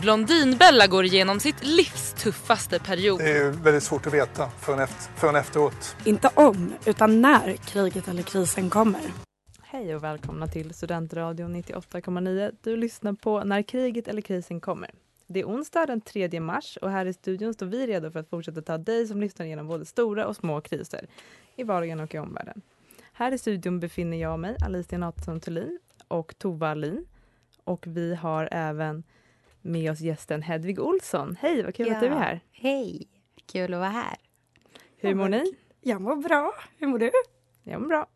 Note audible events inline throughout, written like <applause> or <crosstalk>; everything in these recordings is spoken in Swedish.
Blondinbella går igenom sitt livs tuffaste period. Det är väldigt svårt att veta förrän, efter, förrän efteråt. Inte om, utan när kriget eller krisen kommer. Hej och välkomna till Studentradion 98,9. Du lyssnar på När kriget eller krisen kommer. Det är onsdag den 3 mars och här i studion står vi redo för att fortsätta ta dig som lyssnar igenom både stora och små kriser i vardagen och i omvärlden. Här i studion befinner jag mig, Alicia Nathsson Thulin och Tova Alin. Och vi har även med oss gästen Hedvig Olsson. Hej, vad kul ja. att du är här. Hej, kul att vara här. Hur mår ni? Jag mår bra. Hur mår du? Jag mår bra.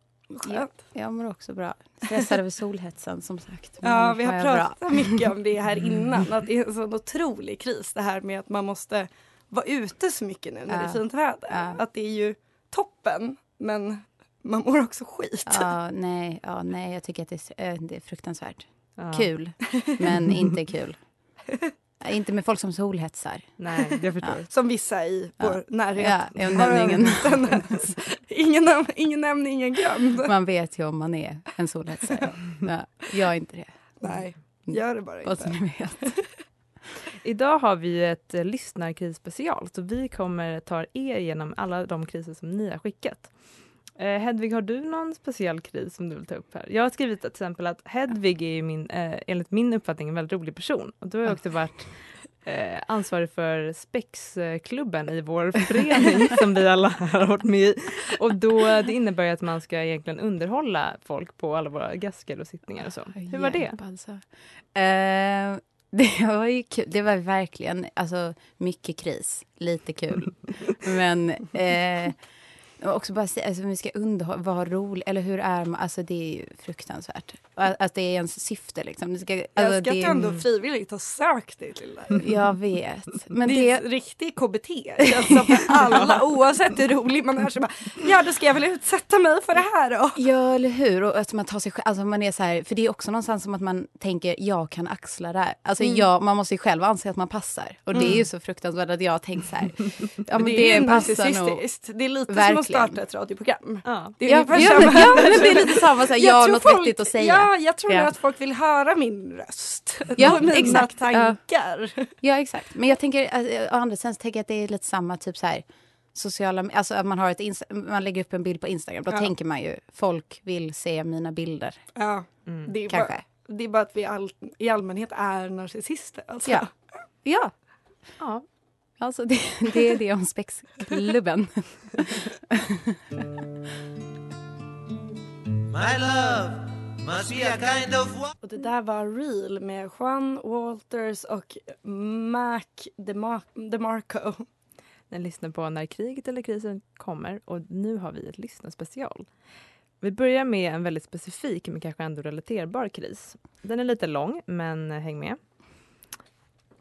Jag, jag mår också bra. Stressad över solhetsen som sagt. ja, vi har pratat bra. mycket om det här innan. Att det är en sån otrolig kris det här med att man måste vara ute så mycket nu när ja. det är fint väder. Ja. Att det är ju toppen, men man mår också skit. Ja, nej, ja, nej jag tycker att det är, det är fruktansvärt. Ja. Kul, men inte kul. <laughs> Inte med folk som solhetsar. Nej, det förstår ja. Som vissa i vår ja. närhet. Ja, <laughs> ingen. ingen, ingen nämnd, ingen glömd. Man vet ju om man är en solhetsare. Ja, jag är inte det. Nej, gör det bara inte. Vad ni vet. Idag har vi ett eh, lyssnarkrisspecial, så vi kommer ta er igenom alla de kriser som ni har skickat. Eh, Hedvig, har du någon speciell kris som du vill ta upp här? Jag har skrivit till exempel att Hedvig är min, eh, enligt min uppfattning en väldigt rolig person. Och du har också varit eh, ansvarig för Spexklubben i vår förening <laughs> som vi alla har varit med i. Och då, det innebär att man ska egentligen underhålla folk på alla våra gasker och sittningar och så. Hur var det? Alltså. <laughs> Det var ju kul. Det var verkligen alltså, mycket kris. Lite kul. <laughs> Men och också bara säga, alltså, vi ska underhålla, vara rolig, eller hur är man? Alltså det är ju fruktansvärt. Att det är ens syfte liksom. Det ska, alltså, jag ska det, att du ändå frivilligt har sökt dig till det. Jag vet. Men det, det är riktig KBT. Alltså för <laughs> alla, oavsett hur rolig man är så bara, ja då ska jag väl utsätta mig för det här då. Ja eller hur. Och att man tar sig själv, alltså man är så här, för det är också någonstans som att man tänker, jag kan axla det här. Alltså mm. jag, man måste ju själv anse att man passar. Och det är ju mm. så fruktansvärt att jag har tänkt så här, <laughs> ja men det, det är passar nog. Det är lite verkligen. som att starta ett radioprogram. Ja. Det är, ja, ja, men, ja, men det är lite samma, så här, jag, jag har något folk, vettigt att säga. Ja, jag tror ja. att folk vill höra min röst. Ja, <laughs> mina exakt. tankar. Ja. ja, exakt. Men jag tänker, alltså, å andra sidan tänker jag att det är lite samma, typ så här, sociala, alltså att man, har ett man lägger upp en bild på Instagram, då ja. tänker man ju, folk vill se mina bilder. Ja, mm. det är Kanske. Bara, det är bara att vi all, i allmänhet är narcissister. Alltså. Ja. ja. ja. Alltså det, det är det om spexklubben. My love kind of och det där var Real med Juan Walters och Mac DeMar DeMarco. Den lyssnar på När kriget eller krisen kommer och nu har vi ett lyssnarspecial. Vi börjar med en väldigt specifik men kanske ändå relaterbar kris. Den är lite lång, men häng med.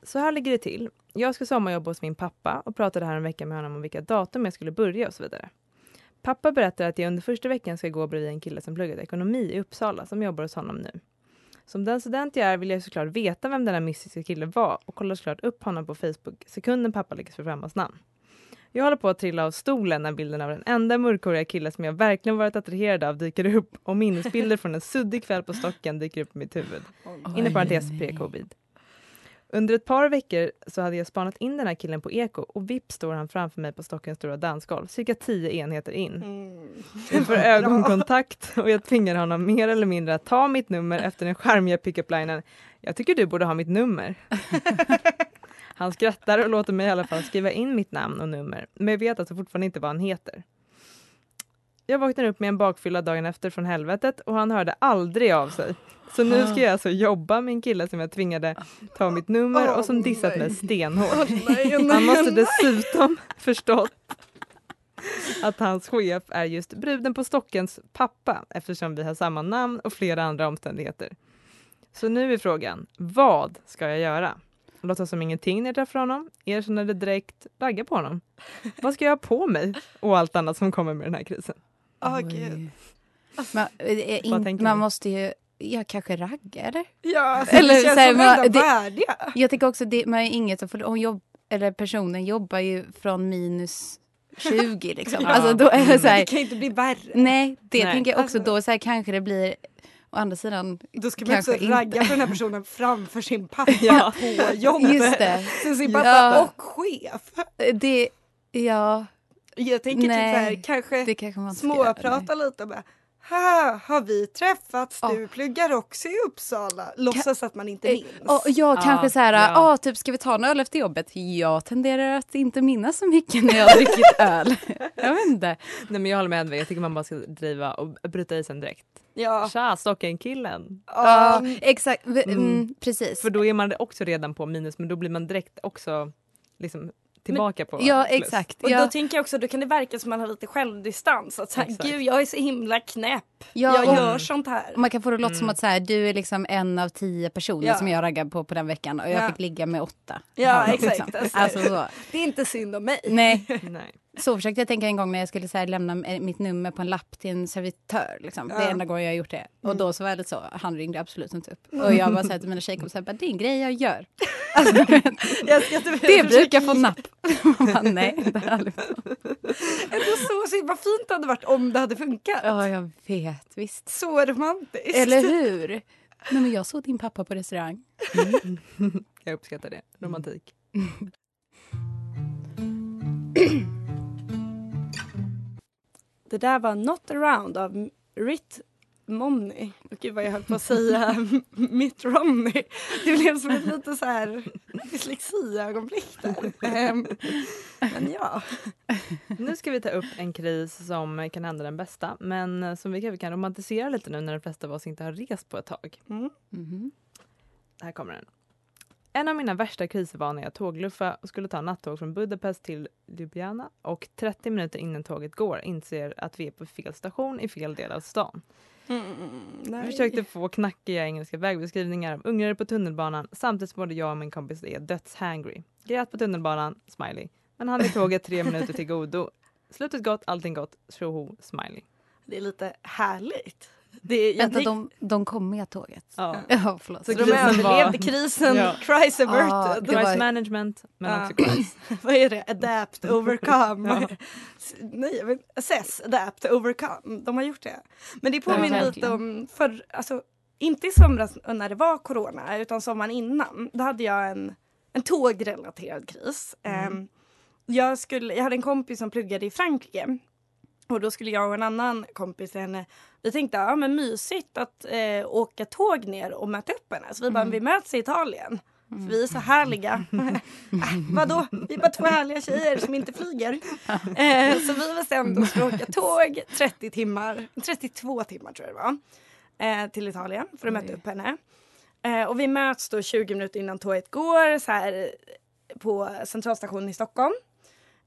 Så här ligger det till. Jag ska sommarjobba hos min pappa och pratade här en vecka med honom om vilka datum jag skulle börja och så vidare. Pappa berättar att jag under första veckan ska gå bredvid en kille som pluggade ekonomi i Uppsala som jobbar hos honom nu. Som den student jag är vill jag såklart veta vem den här mystiska killen var och kollar såklart upp honom på Facebook sekunden pappa lyckas få fram hans namn. Jag håller på att trilla av stolen när bilden av den enda mörkhåriga killen som jag verkligen varit attraherad av dyker upp och minnesbilder från en suddig kväll på Stocken dyker upp i mitt huvud. <laughs> Inom parentes pre-covid. Under ett par veckor så hade jag spanat in den här killen på Eko och vips står han framför mig på Stockens stora dansgolv, cirka tio enheter in. Mm. <laughs> Vi får ögonkontakt och jag tvingar honom mer eller mindre att ta mitt nummer efter den charmiga pickup-linen. Jag tycker du borde ha mitt nummer. <laughs> Han skrattar och låter mig i alla fall skriva in mitt namn och nummer, men jag vet alltså fortfarande inte vad han heter. Jag vaknar upp med en bakfylla dagen efter från helvetet och han hörde aldrig av sig. Så nu ska jag alltså jobba med en kille som jag tvingade ta mitt nummer och som dissat mig stenhårt. Han måste dessutom <laughs> förstått att hans chef är just bruden på Stockens pappa eftersom vi har samma namn och flera andra omständigheter. Så nu är frågan, vad ska jag göra? Låtsas som ingenting när jag träffar honom, erkänna det direkt, ragga på honom. Vad ska jag ha på mig? Och allt annat som kommer med den här krisen. Åh gud. Man, eh, Vad in, tänker man måste ju, ja kanske ragga eller? Ja, alltså, eller det känns så här, som man- det- värdiga. Jag tänker också det, man är inget, för hon jobb, eller personen jobbar ju från minus 20 liksom. <laughs> Ja. Alltså då är det så här, Det kan ju inte bli värre. nej det Nej. tänker jag också Alltså- då så här kanske det blir, å andra sidan Då ska man också inte. ragga på den här personen framför sin <laughs> pappa Ja. på jobbet. Just det. Sin pappa Ja. och chef. Det, ja. Jag tänker Nej, typ så här, kanske, kanske småprata lite med Ha, har vi träffats? Du pluggar också i Uppsala. Låtsas att man inte minns. Och jag kanske så här, ja. ja. typ ska vi ta en öl efter jobbet? Jag tenderar att inte minnas så mycket när jag har druckit <laughs> öl. Jag vet inte. Nej men jag håller med Edvin, jag tycker man bara ska driva och bryta isen direkt. Ja. Tja, Stocken-killen! Ja, exakt. Mm. Mm. precis. För då är man också redan på minus men då blir man direkt också liksom tillbaka på Ja, plus. exakt. Och Ja. då tänker jag också, då kan det verka som man har lite självdistans. Att så här, gud jag är så himla knäpp. Ja, jag och- gör sånt här. Man kan få det att låta som Mm. att så här, du är liksom en av tio personer Ja. som jag raggade på på den veckan och jag Ja. fick ligga med åtta. Ja, liksom. exakt. Alltså, Alltså så. Det är inte synd om mig. Nej. Nej. Så försökte jag tänka en gång när jag skulle så här, lämna eh, mitt nummer på en lapp till en servitör. Liksom. Det är Ja. enda gången jag har gjort det. Och Mm. då så var det så, han ringde absolut inte upp. Och jag bara sa till mina tjejkompisar, det är en grej jag gör. <laughs> Jag ska Det brukar få napp. <laughs> Man bara, Nej, det har aldrig Ändå så, så vad fint det hade varit om det hade funkat. Ja, jag vet. Visst. Så romantiskt. Eller hur? Nej, men jag såg din pappa på restaurang. <laughs> Jag uppskattar det, romantik. <clears throat> Det där var Not around av Rit Momney. Gud vad jag höll på att säga <laughs> Mitt Romney. Det blev som ett lite så här dyslexi-ögonblick där. Ehm, Men ja. Nu ska vi ta upp en kris som kan hända den bästa men som vi kanske kan romantisera lite nu när de flesta av oss inte har rest på ett tag. Mm. Mhm. Här kommer den. En av mina värsta kriser var när jag tågluffa och skulle ta nattåg från Budapest till Ljubljana och 30 minuter innan tåget går inser att vi är på fel station i fel del av stan. Mm, Jag försökte få knackiga engelska vägbeskrivningar av ungrare på tunnelbanan samtidigt som både jag och min kompis är dödshangry. Grät på tunnelbanan, smiley. Men han i tåget tre minuter till godo. Slutet gott, allting gott, tjoho, smiley. Det är lite härligt. Det är, jag Vänta, tänk- de, de kom med tåget? Ja. <laughs> Ja, förlåt. Så de överlevde krisen, Ja. cries Ja, averted. det var- Crisis management, men Ja. också crisis. <laughs> Vad är det? Adapt, <laughs> overcome. Ja. Nej, vet, assess, adapt, overcome. De har gjort det. Men det påminner Ja, lite om förr, alltså inte i somras när det var corona utan sommaren innan. Då hade jag en, en tågrelaterad kris. Ehm, jag, skulle, jag hade en kompis som pluggade i Frankrike. Och då skulle jag och en annan kompis till henne, vi tänkte ja men mysigt att eh, åka tåg ner och möta upp henne. Så vi bara, vi möts i Italien. För vi är så härliga. <laughs> äh, vadå? Vi är bara två härliga tjejer som inte flyger. <laughs> Eh, så vi bestämde oss för att åka tåg 30 timmar, 32 timmar tror jag det var. Eh, till Italien för att möta Oj. upp henne. Eh, och vi möts då 20 minuter innan tåget går så här, på centralstationen i Stockholm.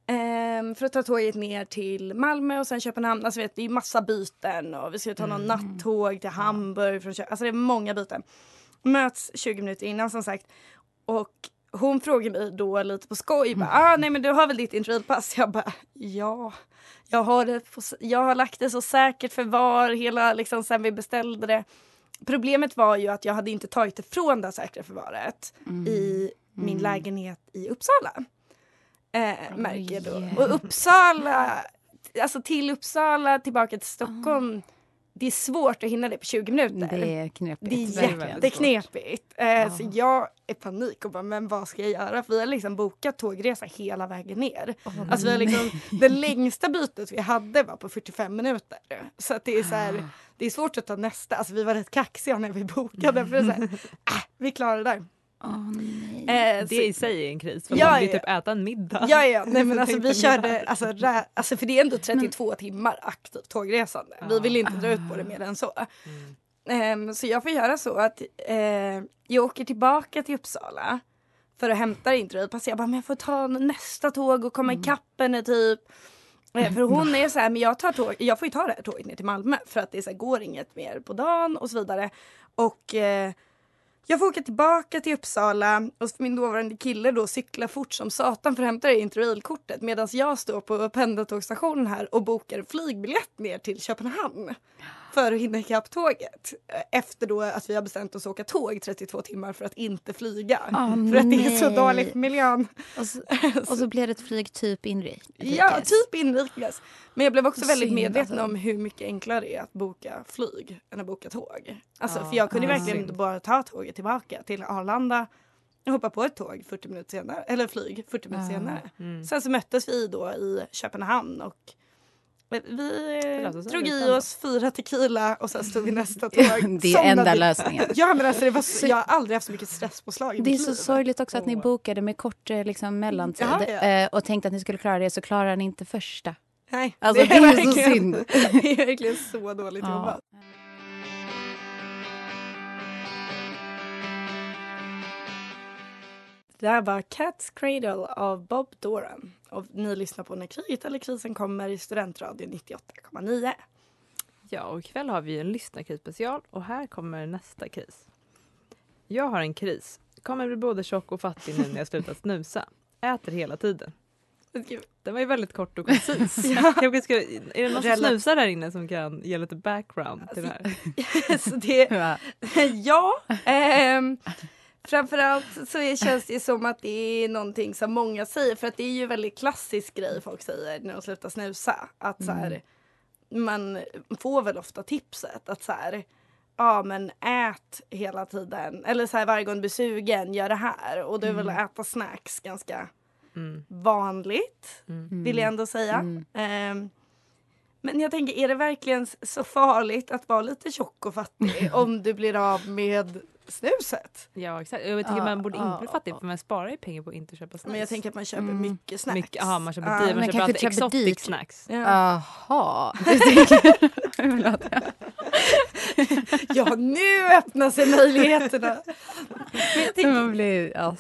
Ehm, för att ta tåget ner till Malmö och sen Köpenhamn. Alltså vet, det är massa byten och vi ska ta någon nattåg till Hamburg. För att köpa. Alltså det är många byten. Möts 20 minuter innan som sagt. Och hon frågar mig då lite på skoj. Bara, ah, nej men du har väl ditt interrailpass? Jag bara ja. Jag har, det på, jag har lagt det så säkert förvar hela liksom sen vi beställde det. Problemet var ju att jag hade inte tagit det från det säkra förvaret i min lägenhet i Uppsala. Eh, märker jag då. Och Uppsala, alltså till Uppsala, tillbaka till Stockholm. Det är svårt att hinna det på 20 minuter. Det är knepigt. Det är jätteknepigt. Eh, Så jag är panik och bara, men vad ska jag göra? För vi har liksom bokat tågresa hela vägen ner. Åh, alltså vi har liksom, det längsta bytet vi hade var på 45 minuter. Så att det är så Ah. här, det är svårt att ta nästa. Alltså vi var rätt kaxiga när vi bokade. För det är så här, äh, <laughs> vi klarar det där. Eh, det så- i sig är en kris för Ja, man vill ja. typ äta en middag. Ja, ja. Nej, <laughs> men Så alltså, vi körde, alltså, rä, alltså, för det är ändå 32 timmar aktivt tågresande. Vi vill inte dra ut på det mer än så. Ehm, så jag får göra så att eh, jag åker tillbaka till Uppsala för att hämta intervjupass. Jag bara, men jag får ta nästa tåg och komma ikapp henne typ. Eh, För hon är så här, men jag, tar tåg, jag får ju ta det här tåget ner till Malmö för att det så här, går inget mer på dagen och så vidare. Och eh, jag får åka tillbaka till Uppsala och min dåvarande kille då cyklar fort som satan för att hämta det interrailkortet medan jag står på pendeltågsstationen här och bokar flygbiljett ner till Köpenhamn för att hinna ikapp tåget. Eh, Efter då att vi har bestämt oss att åka tåg 32 timmar för att inte flyga. Åh, för att det är så nej. dåligt för miljön. Och så, <laughs> och så blir det ett flyg typ inrikes. Ja, typ inrikes. Men jag blev också Vad väldigt synd, medveten alltså. om hur mycket enklare det är att boka flyg än att boka tåg. Alltså, Ja, för jag kunde ja. verkligen Synd. inte bara ta tåget tillbaka till Arlanda och hoppa på ett tåg 40 minuter senare, eller flyg 40 minuter senare. Mm. Sen så möttes vi då i Köpenhamn och vi drog i oss fyra tequila och sen stod vi <laughs> nästa tåg. Det är enda lösningen. Ja men alltså det var så, jag har aldrig haft så mycket stresspåslag i Det är så liv. sorgligt också att ni bokade med kort eh, liksom, mellantid Ja, ja. eh, och tänkte att ni skulle klara det så klarar ni inte första. Nej, Alltså, det är så verkligen- synd. <laughs> Det är verkligen så dåligt Ja. jobbat. Det här var Cat's Cradle av Bob Doran. Och ni lyssnar på När kriget eller krisen kommer i Studentradio 98,9. Ja, och ikväll har vi en lyssnarkris-special och här kommer nästa kris. Jag har en kris. Kommer bli både tjock och fattig nu när jag slutat snusa. Äter hela tiden. Den var ju väldigt kort och koncis. <laughs> Ja. Jag ska, är det någon som snusar där inne som kan ge lite background till det här? <laughs> så det, ja, <laughs> ehm, framförallt så är, känns det som att det är någonting som många säger för att det är ju en väldigt klassisk grej folk säger när de slutar snusa. Att så här, man får väl ofta tipset att så här, ja men ät hela tiden eller så här varje gång du blir sugen, gör det här och då är väl att äta snacks ganska Mm. vanligt Mm. vill jag ändå säga. Mm. Ehm, men jag tänker, är det verkligen så farligt att vara lite tjock och fattig <laughs> om du blir av med snuset? Ja exakt. Jag tycker Ja, man borde ja, bli fattig för man sparar ju pengar på att inte köpa snacks. Men jag tänker att man köper Mm. mycket snacks. Mycket, aha, man köper Ja. dyrt, man Men köper kanske alltid köper exotic snacks. Ja. Jaha. <laughs> <laughs> Förlåt. <laughs> ja, nu öppnar sig möjligheterna. Tänker, Man blir ja,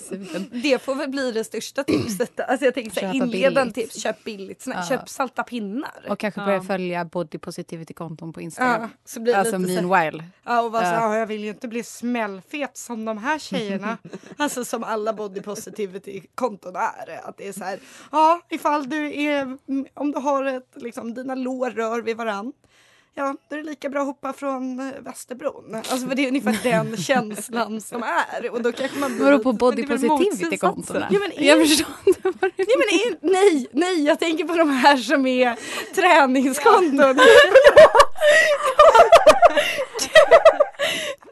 det får väl bli det största tipset. <clears throat> Alltså jag tänker så här, inledande billigt. tips, köp billigt snacks. Ja. Köp salta pinnar. Och kanske Ja. börja följa body positivity-konton på Instagram. Ja, så blir alltså lite meanwhile. Ja, och vara så, Ja. "Ja, jag vill ju inte bli smällfet som de här tjejerna. <laughs> alltså som alla body positivity-konton är. Att det är så här, ja ifall du är, om du har ett, liksom, dina lår rör vid varann. Ja, då är det lika bra att hoppa från eh, Västerbron. Alltså för det är ungefär den <laughs> känslan som är. Och då kanske man blir Vadå på body det positivity-kontona? Ja, men är- Jag förstår inte vad du Nej, men är, nej, nej, jag tänker på de här som är träningskonton. <laughs> <laughs>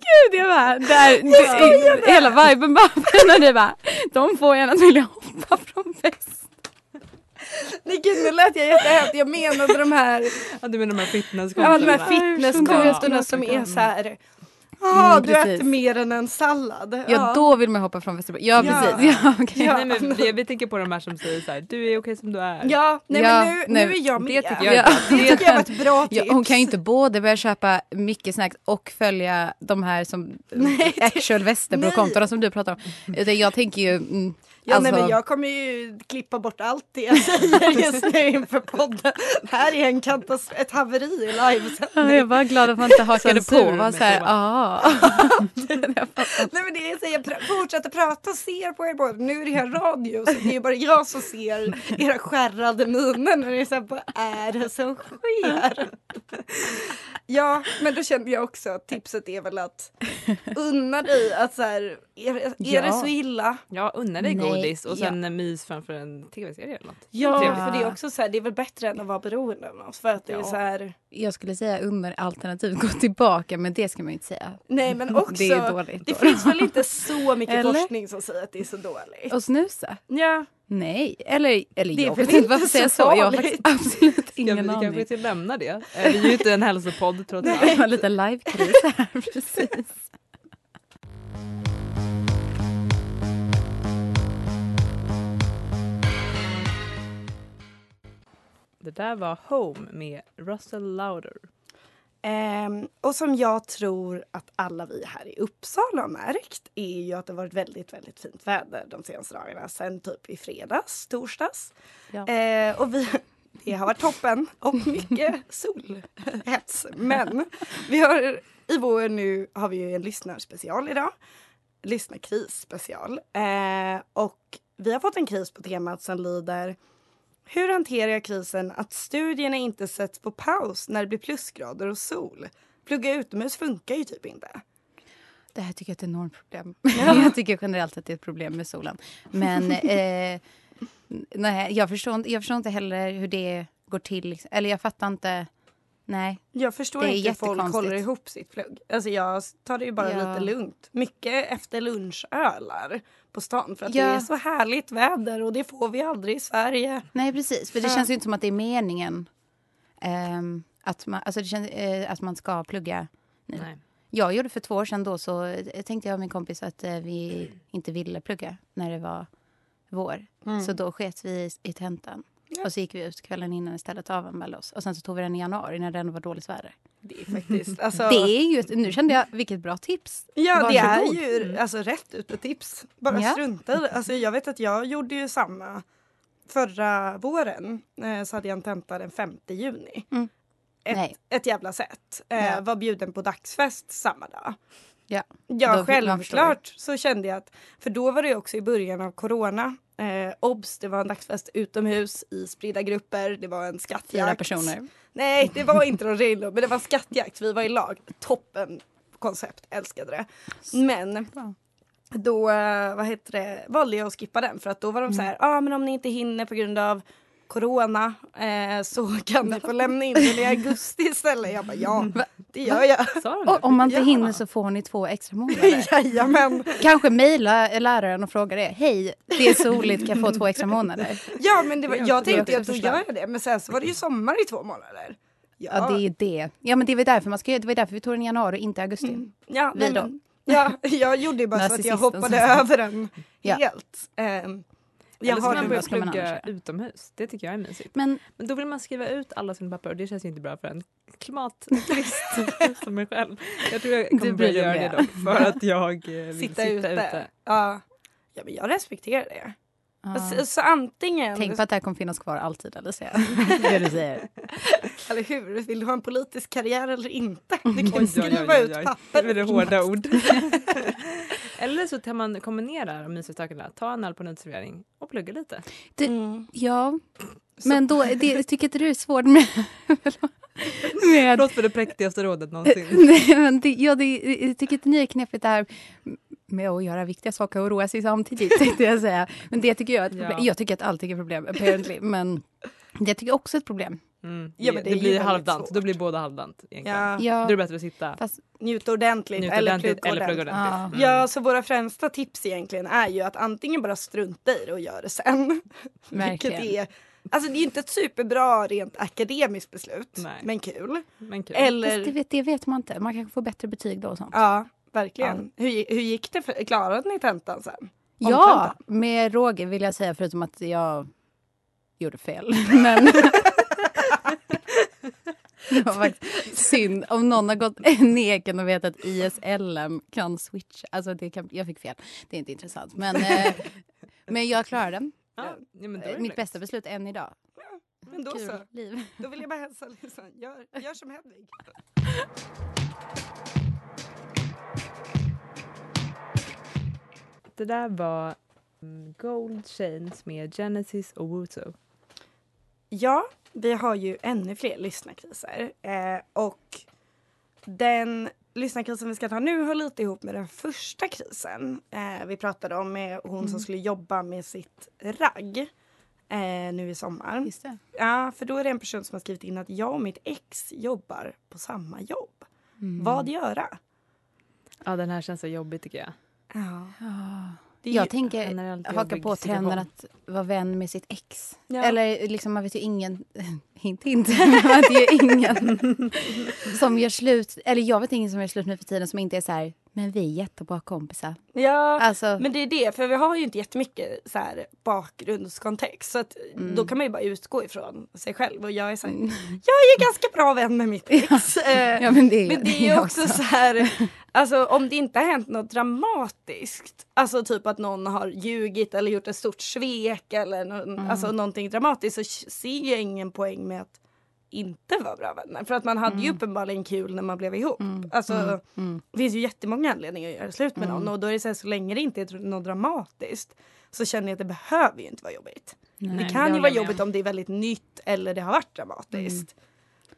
Gud, jag bara, där, du, hela viben bara, när du bara, de får gärna att vilja hoppa från fest. Nej gud nu lät jag jättehemskt. Jag menade de här Ja, du menar de här Ja, fitnesskontorna? de här fitnesskontorna som är så här. Ja, Mm, du precis. äter mer än en sallad. Ja, då vill man hoppa från Västerbro. Ja, Ja. precis. Ja, okej. Ja. Nej, men vi, vi tänker på de här som säger så här, du är okej som du är. Ja, nej Ja, men nu, nej, nu är jag med. det tycker jag Ja. Det tycker jag var ett bra tips. Ja, hon kan ju inte både börja köpa mycket snacks och följa de här som Nej, actual Västerbro-kontona som du pratar om. Utan jag tänker ju... Mm, Ja, alltså, nej, men jag kommer ju klippa bort allt det jag säger just nu inför podden. Här är en katastrof, ett haveri i livesändning. jag var glad att man inte hakade på. Var så här, ah. <laughs> <laughs> Nej men det är så jag pr- fortsätter prata och ser på er båda. Nu är det här radio så det är bara jag som ser era skärrade miner när det är så här, vad är det som sker? Ja, men då kände jag också att tipset är väl att unna dig att så här, är, är Ja. det så illa? Ja, unna dig Nej, godis och sen ja. mys framför en tv-serie eller något. Ja, Trevligt. för det är också så här, det är väl bättre än att vara beroende av något. För att det är Ja. så här, Jag skulle säga under alternativ <laughs> gå tillbaka, men det ska man ju inte säga. nej men också, <laughs> Det är dåligt. det då. finns väl inte <laughs> så mycket Eller? forskning som säger att det är så dåligt. Och snusa? Ja. Nej, eller, eller Det är jag vet inte inte varför så säga så. Jag har faktiskt absolut ingen vi aning. kanske ska lämna det? Eh, Vi är ju inte en hälsopodd trots allt. jag har lite livekris här precis. Där var Home med Russell Lauder. Ehm, och som jag tror att alla vi här i Uppsala har märkt är ju att det varit väldigt, väldigt fint väder de senaste dagarna. Sen typ i fredags, torsdags. Ja. Eh, och vi, det har varit toppen och mycket solhets. Men vi har, i vår nu har vi ju en lyssnarspecial idag. Lyssnarkris special. Eh, och vi har fått en kris på temat som lyder hur hanterar jag krisen att studierna inte sätts på paus när det blir plusgrader och sol? Plugga utomhus funkar ju typ inte. Det här tycker jag är ett enormt problem. <laughs> jag tycker generellt att det är ett problem med solen. Men <laughs> eh, nej, jag, förstår, jag förstår inte heller hur det går till. liksom. Eller jag fattar inte. Nej. Jag förstår inte hur folk håller ihop sitt plugg. Alltså jag tar det ju bara Ja. lite lugnt. Mycket efter lunchölar på stan för att Ja. det är så härligt väder och det får vi aldrig i Sverige. Nej, precis. För det Ja. känns ju inte som att det är meningen ehm, att, man, alltså det känns, eh, att man ska plugga nu. Nej. Jag gjorde för två år sedan då så eh, tänkte jag och min kompis att eh, vi inte ville plugga när det var vår. Mm. Så då sket vi i, i tentan. Och så gick vi ut kvällen innan istället och avvände oss. Och sen så tog vi den i januari när det ändå var dåligt väder. Det är faktiskt, alltså, Det är ju, nu kände jag vilket bra tips. Ja, det är Varsågod. ju alltså, rätt ut tips. Bara Ja. strunta i det. Alltså, jag vet att jag gjorde ju samma förra våren. Eh, så hade jag en tenta den 5 juni. Mm. Nej. Ett, ett jävla sätt. Eh, Ja. Var bjuden på dagsfest samma dag. Ja, Ja, självklart så kände jag att, för då var det också i början av corona. Eh, obs, det var en dagsfest utomhus i spridda grupper. Det var en skattjakt. Fyra personer. Nej, det var inte någon relo, men det var skattjakt. Vi var i lag. Toppen koncept, älskade det. Men då eh, vad heter det, valde jag att skippa den för att då var de så Mm. här, ja ah, men om ni inte hinner på grund av corona eh, så kan ni få lämna in den i augusti istället. Jag bara ja, det gör jag. Och om man inte Ja. hinner så får ni två extra månader. <laughs> Jajamän. Kanske mejla läraren och fråga det. Hej, det är soligt, kan jag få två extra månader? <laughs> Ja men det var, jag också- det är tänkte att då gör jag det men sen så var det ju sommar i två månader. Ja, det är det. Ja, men det var därför, man ska, det var därför vi tog den i januari inte i augusti. Ja, Vi nej, men, ja, jag gjorde ju bara så att jag hoppade över den Ja. helt. Ehm, jag Eller så kan man börja plugga utomhus. Det tycker jag är mysigt. Men, Men då vill man skriva ut alla sina papper och det känns ju inte bra för en klimatturist <laughs> som mig själv. Jag tror jag kommer börja göra det dock för att jag <laughs> vill sitta, ute. Ja. ja, men jag respekterar det. Så, så antingen, Tänk på att det här kommer finnas kvar alltid, Alicia. <laughs> det du säger. eller hur, vill du ha en politisk karriär eller inte? Du kan Oj, skriva oj, ut oj, oj. papper. Det är det hårda ord. Eller så kan man kombinera de mysiga sakerna. Ta en öl på en uteservering och plugga lite. Det, Mm. Ja, men då, det, tycker inte du det är svårt med... <laughs> med Förlåt för det präktigaste rådet någonsin. <laughs> Nej, men det, ja, det, jag tycker inte ni är knepigt det här med att göra viktiga saker och roa sig samtidigt. <laughs> Tänkte jag säga. Men det tycker jag är ett problem. Ja. Jag tycker att allt är ett problem, apparently. Men det tycker jag också är ett problem. Mm. Ja, men det det blir halvdant. svårt. Då blir båda halvdant. Egentligen. Ja. Ja. Då är det bättre att sitta. Fast, Njuta ordentligt Njuta eller ordentligt plugga eller plugga ordentligt. ordentligt. ja, Ja, så våra främsta tips egentligen är ju att antingen bara strunta i det och göra det sen. <laughs> Vilket är, alltså det är inte ett superbra rent akademiskt beslut, Nej. men kul. Men kul. Eller, Fast det, vet, det vet man inte. Man kanske får bättre betyg då och sånt. ja, verkligen. Hur, gi- hur gick det? För, klarade ni tentan sen? Ja, med råge vill jag säga förutom att jag gjorde fel. <laughs> Men <laughs> det var faktiskt synd om någon har gått <laughs> neken och vet att ISLM kan switcha. Alltså det kan, jag fick fel. Det är inte intressant. Men, eh, <laughs> men jag klarade den. Ja, ja, men då är det Mitt lugnt. bästa beslut än idag. Men då Kul så. liv. Då vill jag bara hälsa liksom, gör, gör som Hedvig. Det där var mm, Gold Chains med Genesis och Wuzo. Ja, vi har ju ännu fler lyssnarkriser. Eh, och den lyssnarkrisen vi ska ta nu hör lite ihop med den första krisen eh, vi pratade om med hon Mm. som skulle jobba med sitt ragg eh, nu i sommar. Ja, för då är det en person som har skrivit in att jag och mitt ex jobbar på samma jobb. Mm. Vad göra? Ja, den här känns så jobbig tycker jag. Ja. Jag tänker haka på trenden att vara vän med sitt ex. Ja. Eller liksom, man vet ju ingen, <laughs> hint hint, man vet ju ingen <laughs> som gör slut, eller jag vet ingen som gör slut nu för tiden som inte är så här, men vi är jättebra kompisar. Ja, Alltså- men det är det, för vi har ju inte jättemycket så här bakgrundskontext. Så att Mm. då kan man ju bara utgå ifrån sig själv. Och jag är så här, <laughs> jag är ganska bra vän med mitt ex. <laughs> Eh, Ja, men det är, Men det är ju också så här, <laughs> alltså om det inte har hänt något dramatiskt, alltså typ att någon har ljugit eller gjort ett stort svek eller någon, Mm. alltså någonting dramatiskt så ser jag ingen poäng med att inte vara bra vänner. För att man hade ju uppenbarligen kul när man blev ihop. Alltså, Mm. Mm. Det finns ju jättemånga anledningar att göra slut med Mm. någon och då är det så, här, så länge det inte är något dramatiskt så känner jag att det behöver ju inte vara jobbigt. Nej, det kan ju vara jobbigt om det är väldigt nytt eller det har varit dramatiskt.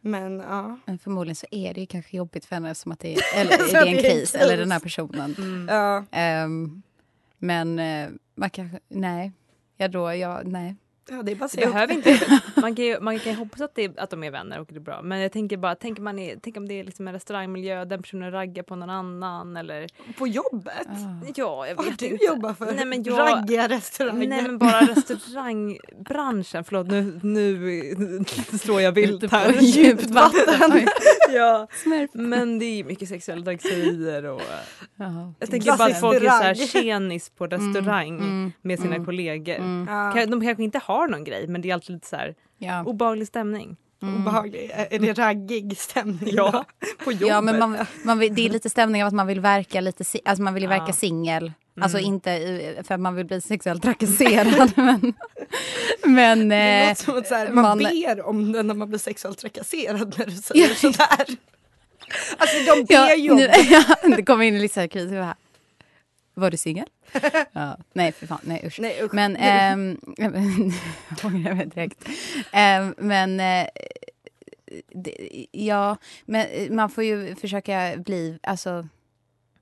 Men ja. Men förmodligen så är det ju kanske jobbigt för henne eftersom att det är, <laughs> eller, är en det en kris, eller den här personen. Mm. Ja. Ehm, men eh, man kanske, nej. Ja då, ja, nej. Ja, det är bara Det behöver inte, <laughs> man, kan ju, man kan ju hoppas att, det, att de är vänner och det är bra. Men jag tänker bara, tänk, man är, tänk om det är liksom en restaurangmiljö, den personen raggar på någon annan eller... På jobbet? Ja, jag Vad vet har du inte. jobbat för? Nej, men jag, Raggiga restauranger? Nej men bara restaurangbranschen. Förlåt nu, nu slår jag vilt här. djupt vatten. <laughs> ja. Men det är mycket sexuella trakasserier och Jaha. jag tänker bara att folk är så här tjenis på restaurang mm, med sina mm, kollegor. mm. Kan- De kanske inte har någon grej men det är alltid lite så här Ja. obehaglig stämning. Obehaglig. Är det raggig stämning Ja, på jobbet. Ja, men man, man vill, det är lite stämning av att man vill verka lite, alltså man vill ju verka Ja. singel. Alltså Mm. inte eh, för att man vill bli sexuellt trakasserad. <laughs> men men Det eh, låter som att så här, man, man- ber om det när man blir sexuellt trakasserad när du <laughs> säger sådär. Alltså de ber ja, ju om det. <laughs> ja, det kommer in lite så här kris. bara, Var du singel? <laughs> ja, nej, för fan. Nej, usch. Nej, usch. Men, <laughs> ehm, jag ångrar mig direkt. Ehm, men, eh, det, ja, men eh, man får ju försöka bli, alltså,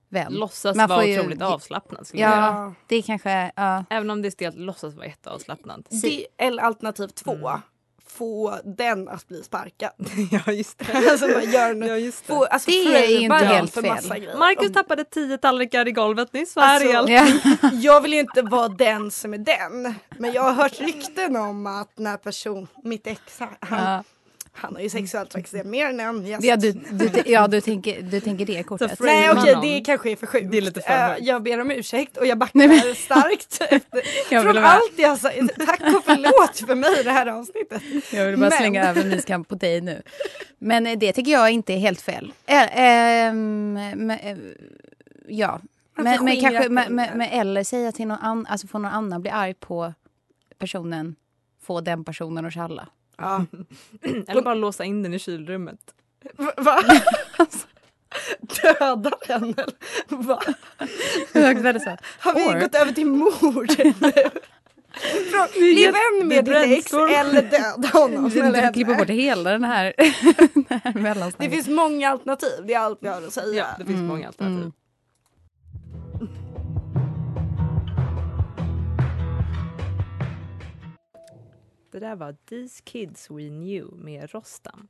vän. Låtsas Man får vara ju- otroligt avslappnad. skulle. Ja, det kanske, ja. Även om det är stelt, låtsas vara jätteavslappnad. Det, eller alternativ två. Få den att bli sparkad. <laughs> ja just det. <laughs> alltså man gör en, Ja, just det. få, alltså, Det är inte helt för fel. massa grejer. Marcus Och tappade tio tallrikar i golvet nyss. Vad Alltså, ja. <laughs> Jag vill ju inte vara den som är den. Men jag har hört rykten om att när person, mitt ex, han, Ja. Han har ju sexuellt trakasserat mer än en gäst. Ja, du, du, ja du, tänker, du tänker det kortet. Så Nej okej någon. det kanske är för sjukt. Det är lite för högt. jag ber om ursäkt och jag backar Nej, men- starkt. <laughs> Från allt jag sagt. Tack och förlåt för mig det här avsnittet. Jag vill bara Men- slänga över myskamp på dig nu. Men eh, det tycker jag inte är helt fel. Eh, ehm, men, eh, ja. Men, men kanske, men, men, eller säga till någon annan, alltså få någon annan bli arg på personen, få den personen att tjalla. Ja. <clears throat> Eller bara låsa in den i kylrummet. Va? Va? <laughs> Döda den eller? Va? Har vi Or- gått över till mord nu? Från, bli vän med ditt ex eller döda <laughs> honom. Du, du klipper bort hela den här, <laughs> den här Det finns många alternativ, det är allt vi har att säga. Ja, det finns många alternativ. mm. Det där var These Kids We Knew med Rostam.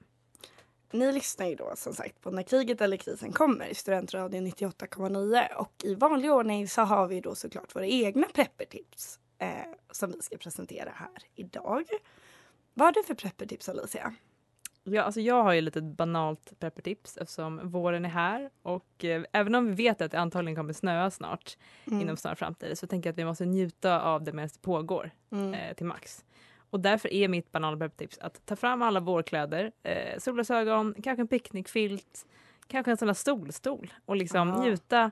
Ni lyssnar ju då som sagt på När kriget eller krisen kommer i Studentradion 98,9 och i vanlig ordning så har vi då såklart våra egna preppertips eh, som vi ska presentera här idag. Vad har du för preppertips Alicia? Ja, alltså jag har ju lite banalt peppartips eftersom våren är här och eh, även om vi vet att det antagligen kommer snöa snart Mm. inom snar framtid så tänker jag att vi måste njuta av det medan det pågår Mm. eh, till max. Och därför är mitt banala peppartips att ta fram alla vårkläder, eh, solglasögon, kanske en picknickfilt, kanske en sån där stolstol och liksom Ja. njuta.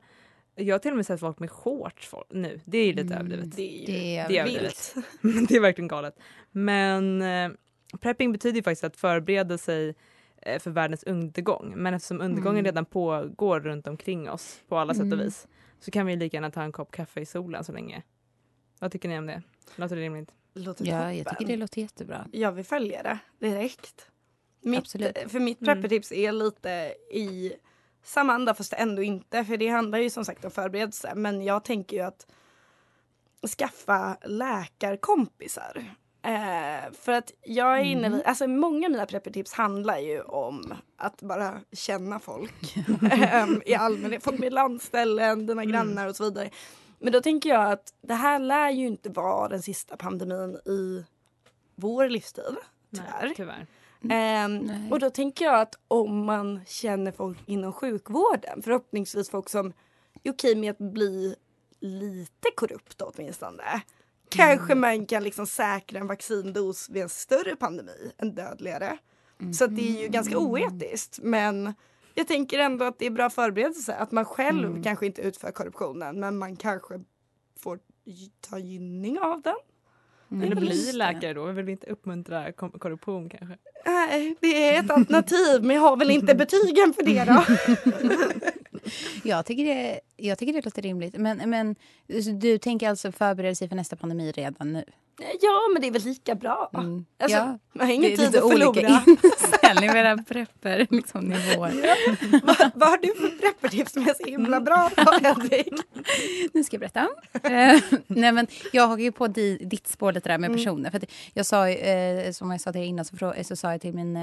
Jag har till och med sett folk med shorts nu. Det är ju lite överdrivet. Det är Det är Det är vilt. överdrivet. <laughs> Men det är verkligen galet. Men eh, prepping betyder ju faktiskt att förbereda sig eh, för världens undergång. Men eftersom undergången Mm. redan pågår runt omkring oss på alla sätt Mm. och vis så kan vi lika gärna ta en kopp kaffe i solen så länge. Vad tycker ni om det? Låter det rimligt? Låter Ja, jag toppen. tycker det låter jättebra. Ja, vi följer det direkt. Mitt, Absolut. För mitt preppertips är lite i samma anda fast ändå inte. För det handlar ju som sagt om förberedelse. Men jag tänker ju att skaffa läkarkompisar. Eh, för att jag är inne i, alltså många av mina preppertips handlar ju om att bara känna folk <laughs> eh, i allmänhet. Folk med landställen, dina grannar och så vidare. Men då tänker jag att det här lär ju inte vara den sista pandemin i vår livstid. Tyvärr. Nej, tyvärr. Ehm, och då tänker jag att om man känner folk inom sjukvården, förhoppningsvis folk som är okej med att bli lite korrupt åtminstone. Kanske man kan liksom säkra en vaccindos vid en större pandemi, en dödligare. Så att det är ju ganska oetiskt. Men jag tänker ändå att det är bra förberedelse. Att man själv kanske inte utför korruptionen men man kanske får ta gynning av den. Men det blir läkare då? Vill vi inte uppmuntra korruption kanske? Nej, det är ett alternativ men jag har väl inte betygen för det då. <laughs> <laughs> <laughs> Jag tycker det, jag tycker det låter rimligt. Men, men du tänker alltså förbereda sig för nästa pandemi redan nu? Ja, men det är väl lika bra. Mm. Alltså, ja, man har ingen tid att förlora. inställning <laughs> med era prepper liksom, nivåer. <laughs> vad, vad har du för preppertips som är så himla bra på, Hedvig? Nu ska jag berätta. Eh, nej, men jag hakar ju på di, ditt spår lite där med Mm. personer. För att jag sa, eh, som jag sa till er innan, så, så sa jag till min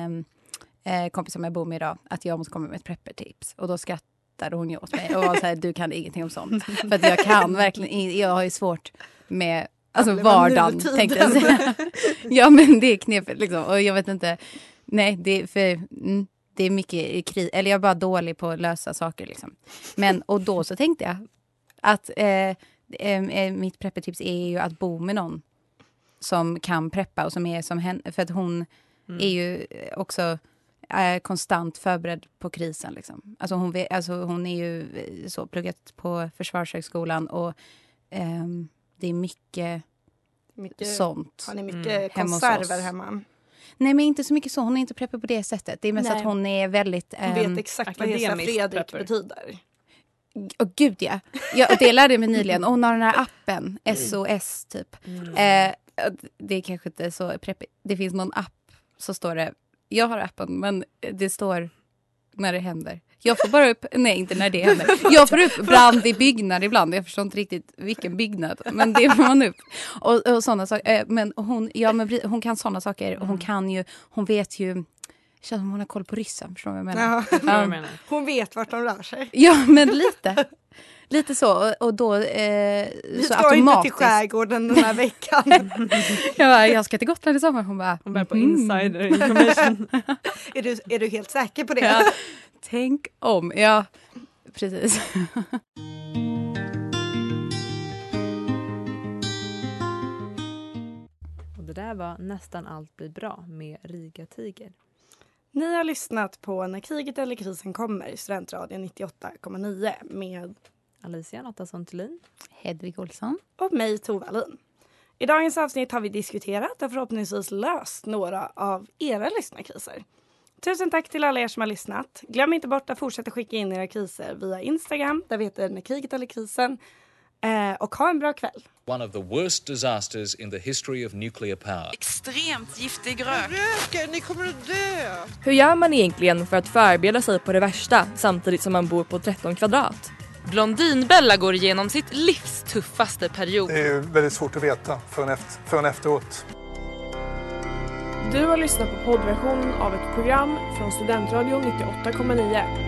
eh, eh, kompis som jag bor med idag att jag måste komma med ett preppertips. Och då skrattade hon ju åt mig och var så här, du kan ingenting om sånt. För att jag kan verkligen jag har ju svårt med Alltså vardagen tänkte jag säga. ja men det är knepigt liksom. Och jag vet inte. Nej det är för mm, det är mycket kris. Eller jag är bara dålig på att lösa saker liksom. Men och då så tänkte jag att eh, eh, mitt preppertips är ju att bo med någon som kan preppa och som är som henne. För att hon Mm. är ju också är konstant förberedd på krisen. Liksom. Alltså hon, vet, alltså hon är ju eh, så pluggat på Försvarshögskolan och ehm, det är mycket, Mycket- sånt. Har ni mycket Mm. hemma hos konserver hemma? Nej men inte så mycket så, hon är inte preppad på det sättet. Det är mest Nej. att hon är väldigt... Hon vet ehm, exakt vad Hesa Fredrik betyder. Åh gud ja. ja och det lärde jag mig nyligen. Och hon har den här appen, SOS typ. Eh, det är kanske inte så preppigt. Det finns någon app så står det, jag har appen men det står när det händer. Jag får bara upp, nej inte när det händer. Jag får upp brand i byggnad ibland. Jag förstår inte riktigt vilken byggnad. Men det får man upp. Och, och sådana saker. Eh, Men hon, ja, men hon kan sådana saker. Och hon kan ju, hon vet ju, känns som hon har koll på ryssen. Förstår vad jag menar? Ja. Hon vet vart de rör sig. Ja, men lite. Lite så. Och- då eh, Vi så ska inte till skärgården den här veckan. <laughs> jag, bara, jag ska till Gotland i sommar. Hon bara... Hon börjar på mm. insider information. <laughs> är, du, är du helt säker på det? Ja. Tänk om. Ja, precis. Och det där var Nästan allt blir bra med Riga Tiger. Ni har lyssnat på När kriget eller krisen kommer, Studentradion 98,9 med Alicia Nattasson Thulin. Hedvig Olsson. och mig Tove Alin. I dagens avsnitt har vi diskuterat och förhoppningsvis löst några av era lyssnarkriser. Tusen tack till alla er som har lyssnat. Glöm inte bort att fortsätta skicka in era kriser via Instagram, där vi heter När kriget eller krisen. Eh, och ha en bra kväll. One of the worst disasters in the history of nuclear power. Extremt giftig rök. Röker, ni kommer att dö! Hur gör man egentligen för att förbereda sig på det värsta samtidigt som man bor på 13 kvadrat? Blondinbella går igenom sitt livs tuffaste period. Det är väldigt svårt att veta förrän, efter, förrän efteråt. Du har lyssnat på poddversionen av ett program från Studentradion 98,9.